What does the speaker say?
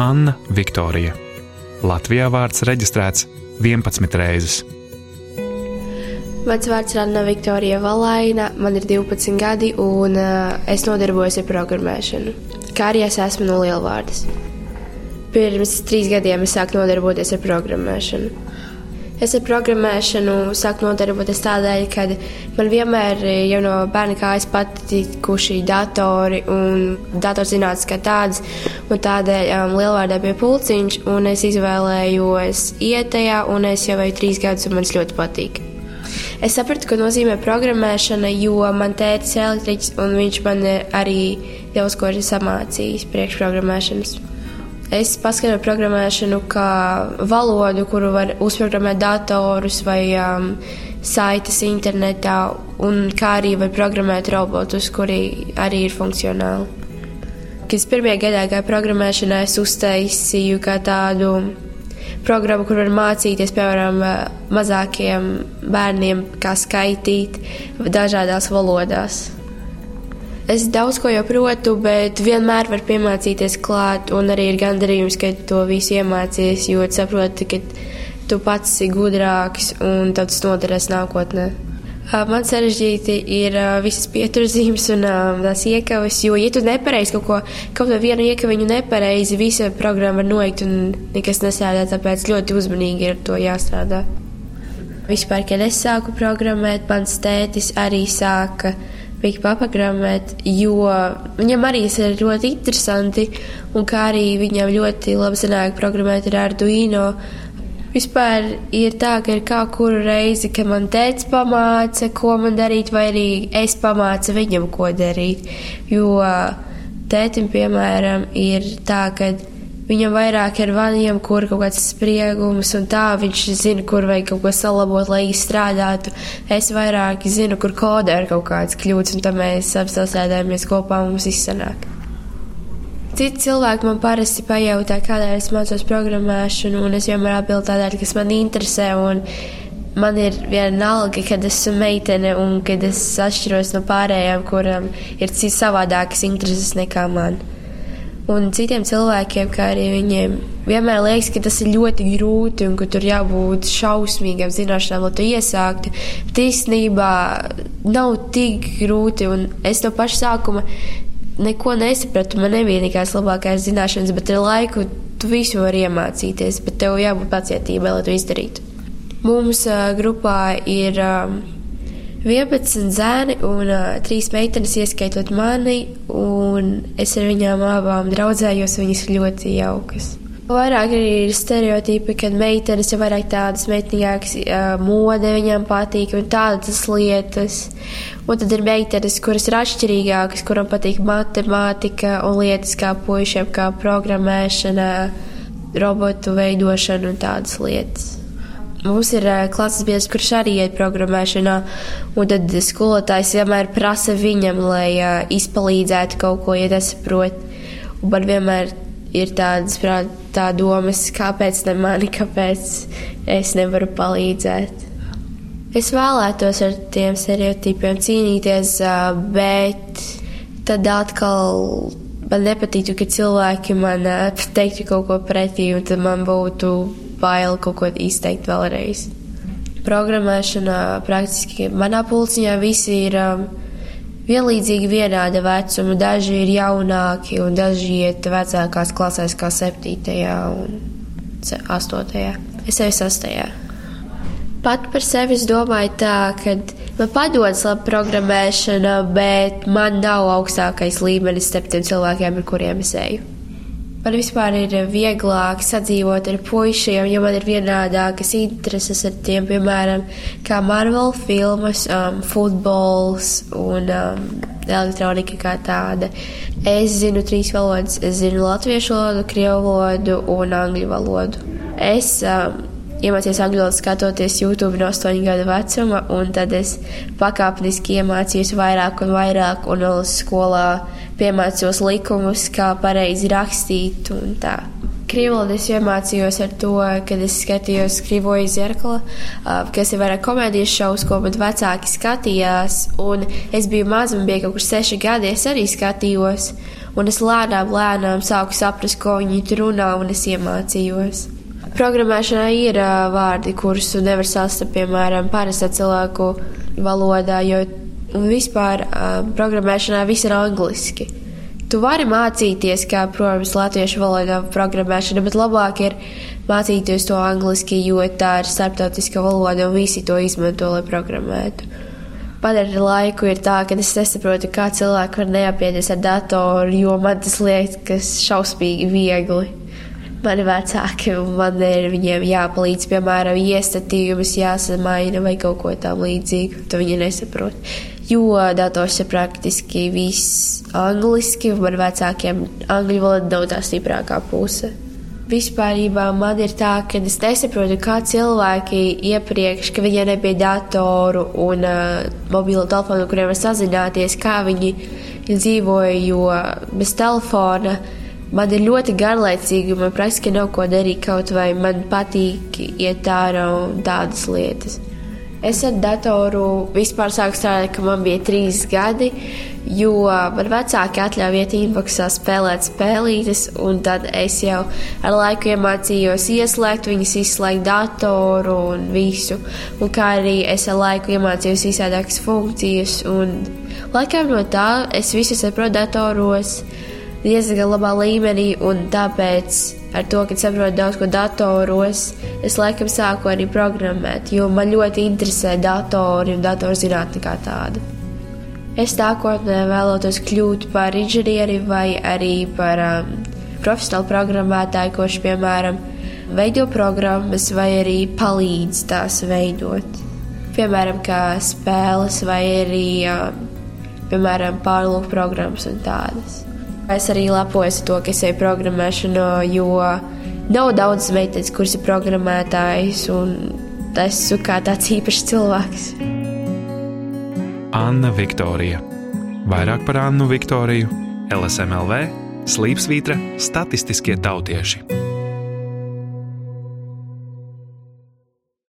Anna Viktorija. Latvijā vārds reģistrēts 11 reizes. Mans vārds ir Anna Viktorija Valaina, man ir 12 gadi un uh, es nodarbojos ar programmēšanu. Kā arī es esmu no Lielvārdas. Pirms trīs gadiem es sāku nodarboties ar programmēšanu. Es ar programmēšanu sāku nodarboties tādēļ, ka man vienmēr jau no bērna kājas patikuši datori un datorzinātnes kā tādas. Tādēļ um, lielvārdā bija pulciņš, un es izvēlējos iet tajā, un es jau eju trīs gadus, un man tas ļoti patīk. Es sapratu, ko nozīmē programmēšana, jo man tēvs ir elektriķis, un viņš man arī daudz ko ir samācījis priekšprogrammēšanas. Es paskatu programmēšanu kā valodu, kuru var uzprogrammēt datorus vai um, saites internetā, un kā arī var programmēt robotus, kuri arī ir funkcionāli. Kad es pirmajā gadā gāju programmēšanā, es uztaisīju kā tādu programmu, kur var mācīties, piemēram, mazākiem bērniem, kā skaitīt dažādās valodās. Es daudz ko jau protu, bet vienmēr var piemācīties klāt, un arī ir gandarījums, ka to visu iemācījies, jo saproti, ka tu pats esi gudrāks un tas noderēs nākotnē. Man sarežģīti ir visas pieturzīmes un tās iekavas, jo, ja tu nepareizi kaut ko, kaut vai vienu iekaviņu nepareizi, visa programma var noiet un nekas nesēdā, tāpēc ļoti uzmanīgi ir to jāstrādā. Vispār, kad es sāku programmēt, mans tētis arī sāka bija papagrammēt, jo viņam arī tas ir ļoti interesanti, un kā arī viņam ļoti labi sanāk programmēt ar Arduino. Vispār ir tā, ka ir kā kuru reizi, ka man teica pamāca, ko man darīt, vai arī es pamācu viņam, ko darīt. Jo tētim, piemēram, ir tā, ka Viņam vairāk ir vaniem, kur kaut kāds spriegums, un tā viņš zina, kur vajag kaut ko salabot, lai izstrādātu. Es vairāk zinu, kur kodē ir kaut kāds kļūds, un tad mēs apstāsēdāmies kopā mums izsanāk. Citi cilvēki man parasti pajautā, kādēļ es mācos programmēšanu, un es vienmēr atbildu tādēļ, kas man interesē. Man ir viena alga, kad esmu meitene un kad es atšķiros no pārējām, kurām ir cits savādākas intereses nekā man. Un citiem cilvēkiem, kā arī viņiem, vienmēr liekas, ka tas ir ļoti grūti un ka tur jābūt šausmīgam zināšanām, lai to iesāktu. Bet īstenībā nav tik grūti, un es no paša sākuma neko nesapratu. Man nebija nekādas labākās zināšanas, bet ar laiku tu visu vari iemācīties, bet tev jābūt pacietībai, lai to izdarītu. Mums uh, grupā ir. Uh, 11 zēni un uh, 3 meitenes, ieskaitot mani, un es ar viņām abām draudzējos, viņas ļoti jaukas. Vairāk ir stereotipi, kad meitenes ir vairāk tādas meitnīgākas, uh, mode viņām patīk un tādas lietas. Un tad ir meitenes, kuras ir atšķirīgākas, kurām patīk matemātika un lietas kā puišiem, kā programmēšana, robotu veidošana un tādas lietas. Mums ir klases biedrs, kurš arī iet programmēšanā, un tad skolotājs vienmēr prasa viņam, lai uh, izpalīdzētu kaut ko, ja nesaprot. Un man vienmēr ir tādas prāt, tā domas, kāpēc ne mani, kāpēc es nevaru palīdzēt. Es vēlētos ar tiem stereotipiem cīnīties, bet tad atkal man nepatītu, ka cilvēki man teiktu kaut ko pretī, un tad man būtu bail kaut ko izteikt vēlreiz. Programmēšanā praktiski manā pulciņā visi ir um, vienlīdzīgi vienāda vecuma. Daži ir jaunāki un daži iet vecākās klasēs kā 7. un 8. Es eju 6. Pat par sevi es domāju tā, ka man padodas laba programmēšana, bet man nav augstākais līmenis starp tiem cilvēkiem, ar kuriem es eju. Man vispār ir vieglāk sadzīvot ar puišiem, jo man ir vienādākas intereses ar tiem, piemēram, kā Marvel filmas, um, futbols un um, elektronika kā tāda. Es zinu trīs valodas. Es zinu latviešu valodu, krievu valodu un angļu valodu. Es um, iemācījos angļu valodu skatoties YouTube no 8 gadu vecuma, un tad es pakāpeniski iemācījos vairāk un vairāk, un vēl skolā piemācījos likumus, kā pareizi rakstīt un tā. Krievlodu es iemācījos ar to, kad es skatījos Krivoju zirkli, kas ir vairāk komēdijas šovs, ko man vecāki skatījās, un es biju maza, man bija kaut kur seši gadi, es arī skatījos, Un es lēnām, lēnām sāku saprast, ko viņi tur runā, un es iemācījos. Programmēšanā ir uh, vārdi, kurus nevar sastapt, piemēram, parastā cilvēku valodā, jo vispār uh, programmēšanā viss ir angliski. Tu vari mācīties, kā, protams, latviešu valodā programmēšana, bet labāk ir mācīties to angliski, jo tā ir starptautiska valoda un visi to izmanto, lai programmētu. Man ar laiku ir tā, ka es nesaprotu, kā cilvēki var neapieties ar datoru, jo man tas liekas šausmīgi viegli. Mani vecāki man ir viņiem jāpalīdz, piemēram, iestatījums jāsamaina vai kaut ko tam līdzīgu. To viņi nesaprot. Jo dators ir praktiski viss angliski, un man vecākiem angļu valoda nav tā stiprākā puse. Vispārībā man ir tā, ka es nesaprotu, kā cilvēki iepriekš, ka viņiem nebija datoru un uh, mobilo telefonu, kuriem var sazināties, kā viņi dzīvoja, jo bez telefona man ir ļoti garlaicīgi, man praktiski nav ko darīt, kaut vai man patīk iet ārā un tādas lietas. Es ar datoru vispār sāku strādāt, kad man bija trīs gadi, jo man vecāki atļāva iet inboxā spēlēt spēlītes, un tad es jau ar laiku iemācījos ieslēgt viņas, izslēgt datoru un visu. Un kā arī es ar laiku iemācījos visādākas funkcijas, un laikam no tā es visu saprotu datoros diezgan labā līmenī, un tāpēc ar to, ka saprotu daudz ko datoros, es laikam sāku arī programmēt, jo man ļoti interesē datori un datorzinātne kā tāda. Es nākotnē vēlētos kļūt par inženieri vai arī par um, profesionālu programmētāju, kurš, piemēram, veido programmas vai arī palīdz tās veidot. Piemēram, kā spēles vai arī, um, piemēram, pārlūku programmas un tādas. Es arī lepojos ar to, ka es eju programmēšanu, jo nav daudz meitenes, kuras ir programmētājas, un esmu kā tāds īpašs cilvēks. Anna Viktorija. Vairāk par Annu Viktoriju LSMLV, Slīpsvītra, Statistiskie tautieši.